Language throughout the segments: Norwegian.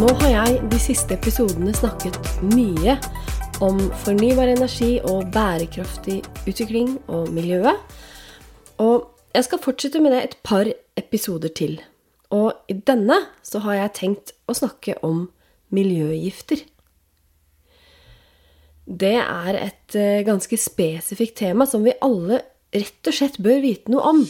Nå har jeg de siste episodene snakket mye om fornybar energi og bærekraftig utvikling og miljøet. Og jeg skal fortsette med det et par episoder til. Og i denne så har jeg tenkt å snakke om miljøgifter. Det er et eh, ganske spesifikt tema som vi alle rett og slett bør vite noe om.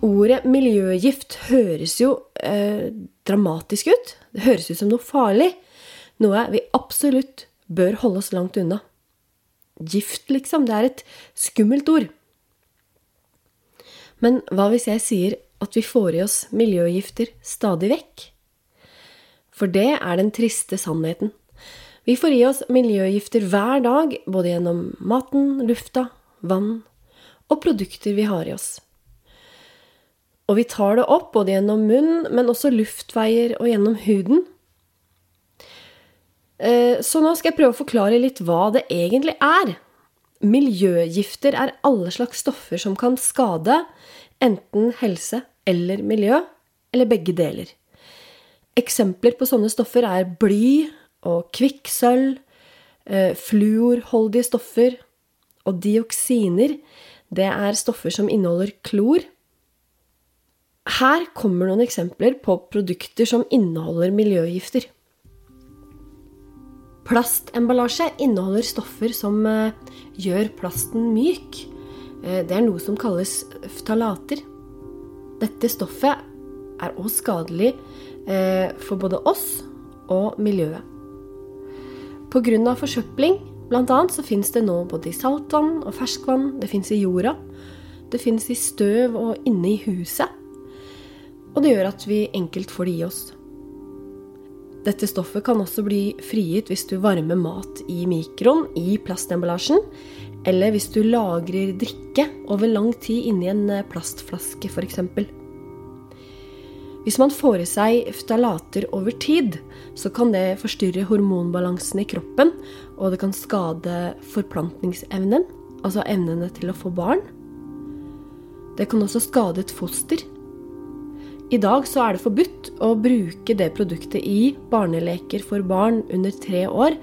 Ordet miljøgift høres jo eh, dramatisk ut. Det høres ut som noe farlig. Noe vi absolutt bør holde oss langt unna. Gift, liksom. Det er et skummelt ord. Men hva hvis jeg sier at vi får i oss miljøgifter stadig vekk? For det er den triste sannheten. Vi får i oss miljøgifter hver dag, både gjennom maten, lufta, vann og produkter vi har i oss. Og vi tar det opp både gjennom munn, men også luftveier og gjennom huden. Eh, så nå skal jeg prøve å forklare litt hva det egentlig er. Miljøgifter er alle slags stoffer som kan skade enten helse eller miljø, eller begge deler. Eksempler på sånne stoffer er bly og kvikksølv, eh, fluorholdige stoffer og dioksiner. Det er stoffer som inneholder klor. Her kommer noen eksempler på produkter som inneholder miljøgifter. Plastemballasje inneholder stoffer som eh, gjør plasten myk. Eh, det er noe som kalles ftalater. Dette stoffet er også skadelig eh, for både oss og miljøet. Pga. forsøpling annet, så finnes det nå både i saltvann og ferskvann. Det finnes i jorda. Det finnes i støv og inne i huset og det gjør at vi enkelt får det i oss. Dette stoffet kan også bli frigitt hvis du varmer mat i mikroen i plastemballasjen, eller hvis du lagrer drikke over lang tid inni en eh, plastflaske f.eks. Hvis man får i seg ftalater over tid, så kan det forstyrre hormonbalansen i kroppen, og det kan skade forplantningsevnen, altså evnene til å få barn. Det kan også skade et foster, i dag så er det forbudt å bruke det produktet i barneleker for barn under tre år,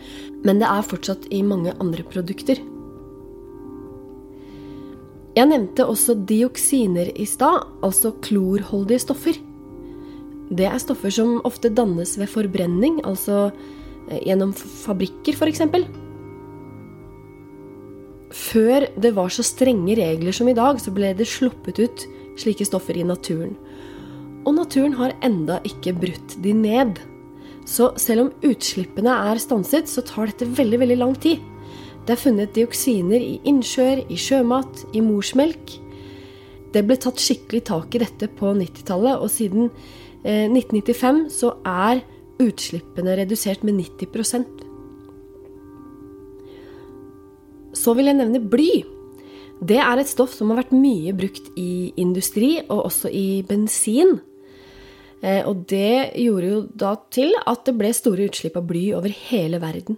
men det er fortsatt i mange andre produkter. Jeg nevnte også dioksiner i stad, altså klorholdige stoffer. Det er stoffer som ofte dannes ved forbrenning, altså eh, gjennom fabrikker f.eks. Før det var så strenge regler som i dag, så ble det sluppet ut slike stoffer i naturen og naturen har enda ikke brutt de ned. Så selv om utslippene er stanset, så tar dette veldig, veldig lang tid. Det er funnet dioksiner i innsjøer, i sjømat, i morsmelk. Det ble tatt skikkelig tak i dette på 90-tallet, og siden eh, 1995 så er utslippene redusert med 90% Så vil jeg nevne bly. Det er et stoff som har vært mye brukt i industri, og også i bensin. Eh, og det gjorde jo da til at det ble store utslipp av bly over hele verden.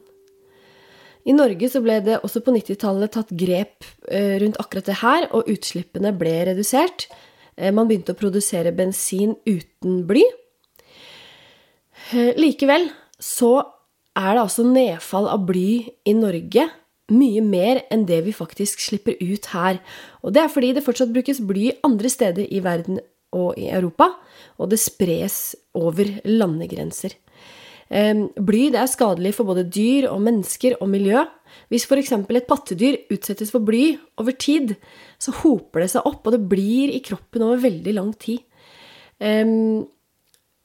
I Norge så ble det også på 90-tallet tatt grep eh, rundt akkurat det her, og utslippene ble redusert. Eh, man begynte å produsere bensin uten bly. Likevel så er det altså nedfall av bly i Norge mye mer enn det vi faktisk slipper ut her. Og det er fordi det fortsatt brukes bly andre steder i verden og i Europa, og det spres over landegrenser. Bly er skadelig for både dyr og mennesker og miljø. Hvis f.eks. et pattedyr utsettes for bly over tid, så hoper det seg opp, og det blir i kroppen over veldig lang tid.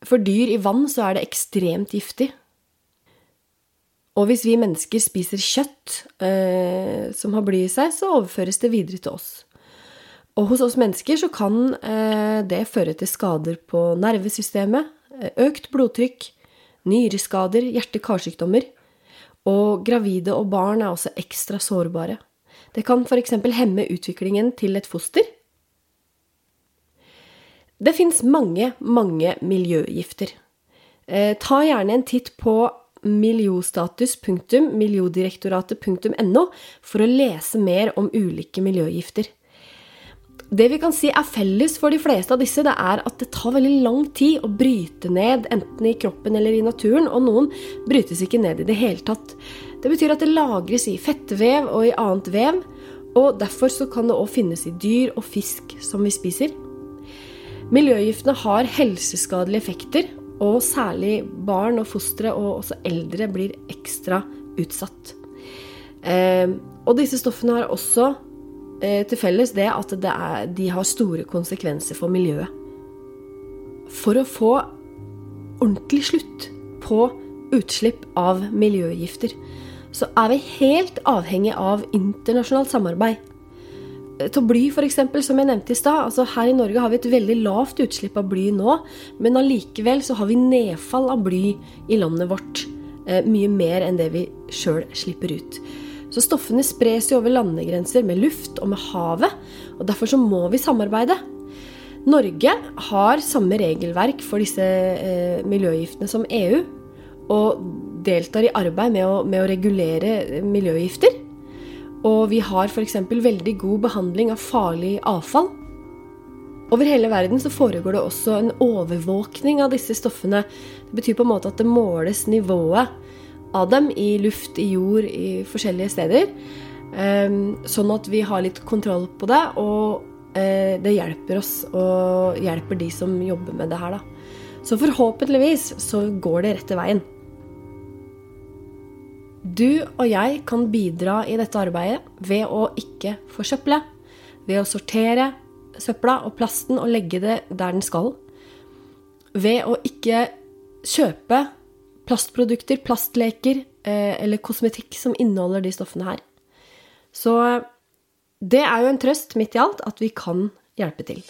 For dyr i vann så er det ekstremt giftig. Og hvis vi mennesker spiser kjøtt eh, som har bly i seg, så overføres det videre til oss. Og hos oss mennesker så kan eh, det føre til skader på nervesystemet, eh, økt blodtrykk, nyreskader, hjerte-karsykdommer. Og gravide og barn er også ekstra sårbare. Det kan f.eks. hemme utviklingen til et foster. Det fins mange, mange miljøgifter. Eh, ta gjerne en titt på miljøstatus.miljødirektoratet.no for å lese mer om ulike miljøgifter. Det vi kan si er felles for de fleste av disse, det er at det tar veldig lang tid å bryte ned, enten i kroppen eller i naturen, og noen brytes ikke ned i det hele tatt. Det betyr at det lagres i fettvev og i annet vev, og derfor så kan det òg finnes i dyr og fisk som vi spiser. Miljøgiftene har helseskadelige effekter, og særlig barn og fostre og også eldre blir ekstra utsatt. Eh, og disse stoffene har også til felles det at det er, de har store konsekvenser for miljøet. For å få ordentlig slutt på utslipp av miljøgifter, så er vi helt avhengig av internasjonalt samarbeid. Eh, til bly, f.eks., som jeg nevnte i stad. Altså, her i Norge har vi et veldig lavt utslipp av bly nå, men allikevel så har vi nedfall av bly i landet vårt. Eh, mye mer enn det vi sjøl slipper ut. Så stoffene spres jo over landegrenser med luft og med havet, og derfor så må vi samarbeide. Norge har samme regelverk for disse eh, miljøgiftene som EU, og deltar i arbeid med å, med å regulere miljøgifter. Og vi har f.eks. veldig god behandling av farlig avfall. Over hele verden så foregår det også en overvåkning av disse stoffene. Det betyr på en måte at det måles nivået av dem i luft, i jord, i forskjellige steder. Ehm, sånn at vi har litt kontroll på det, og eh, det hjelper oss og hjelper de som jobber med det her, da. Så forhåpentligvis så går det rette veien. Du og jeg kan bidra i dette arbeidet ved å ikke forsøple, ved å sortere søpla og plasten og legge det der den skal, ved å ikke kjøpe plastprodukter, plastleker eh, eller kosmetikk som inneholder de stoffene her. Så det er jo en trøst midt i alt at vi kan hjelpe til.